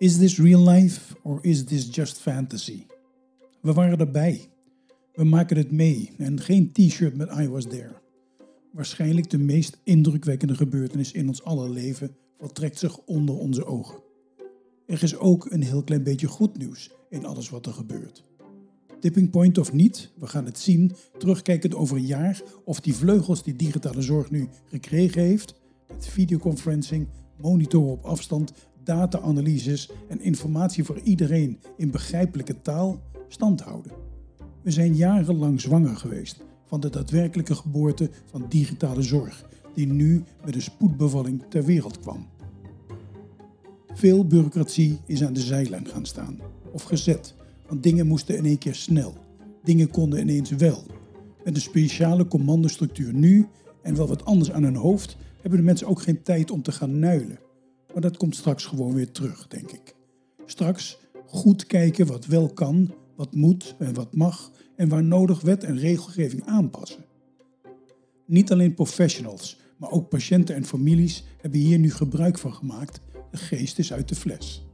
Is this real life or is this just fantasy? We waren erbij. We maken het mee en geen t-shirt met I was there. Waarschijnlijk de meest indrukwekkende gebeurtenis in ons aller leven voltrekt zich onder onze ogen. Er is ook een heel klein beetje goed nieuws in alles wat er gebeurt. Tipping point of niet, we gaan het zien, terugkijkend over een jaar of die vleugels die digitale zorg nu gekregen heeft, met videoconferencing, monitoren op afstand, data-analyses en informatie voor iedereen in begrijpelijke taal, stand houden. We zijn jarenlang zwanger geweest van de daadwerkelijke geboorte van digitale zorg, die nu met een spoedbevalling ter wereld kwam. Veel bureaucratie is aan de zijlijn gaan staan of gezet, want dingen moesten in één keer snel. Dingen konden ineens wel. Met een speciale commandostructuur nu en wel wat anders aan hun hoofd hebben de mensen ook geen tijd om te gaan nuilen. Maar dat komt straks gewoon weer terug, denk ik. Straks goed kijken wat wel kan, wat moet en wat mag en waar nodig wet en regelgeving aanpassen. Niet alleen professionals, maar ook patiënten en families hebben hier nu gebruik van gemaakt. De geest is uit de fles.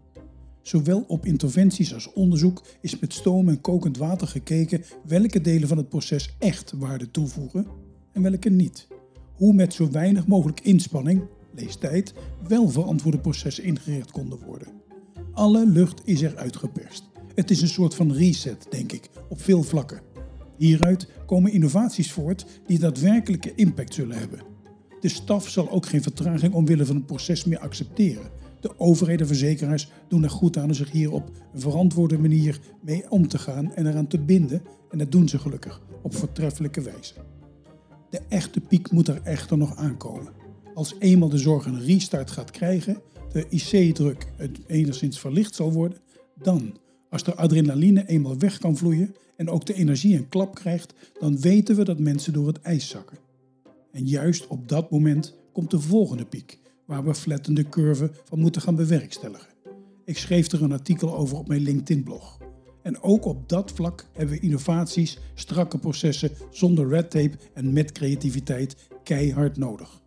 Zowel op interventies als onderzoek is met stoom en kokend water gekeken welke delen van het proces echt waarde toevoegen en welke niet. Hoe met zo weinig mogelijk inspanning, lees tijd, wel verantwoorde processen ingericht konden worden. Alle lucht is er uitgeperst. Het is een soort van reset, denk ik, op veel vlakken. Hieruit komen innovaties voort die daadwerkelijke impact zullen hebben. De staf zal ook geen vertraging omwille van het proces meer accepteren. De overheden en verzekeraars doen er goed aan om zich hier op een verantwoorde manier mee om te gaan en eraan te binden. En dat doen ze gelukkig op voortreffelijke wijze. De echte piek moet er echter nog aankomen. Als eenmaal de zorg een restart gaat krijgen, de IC-druk enigszins verlicht zal worden, dan als de adrenaline eenmaal weg kan vloeien en ook de energie een klap krijgt, dan weten we dat mensen door het ijs zakken. En juist op dat moment komt de volgende piek, waar we flattende curve van moeten gaan bewerkstelligen. Ik schreef er een artikel over op mijn LinkedIn-blog. En ook op dat vlak hebben we innovaties, strakke processen zonder red tape en met creativiteit keihard nodig.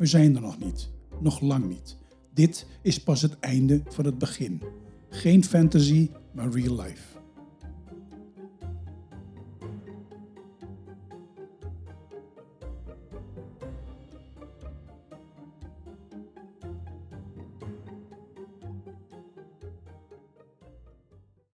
We zijn er nog niet, nog lang niet. Dit is pas het einde van het begin. Geen fantasy, maar real life.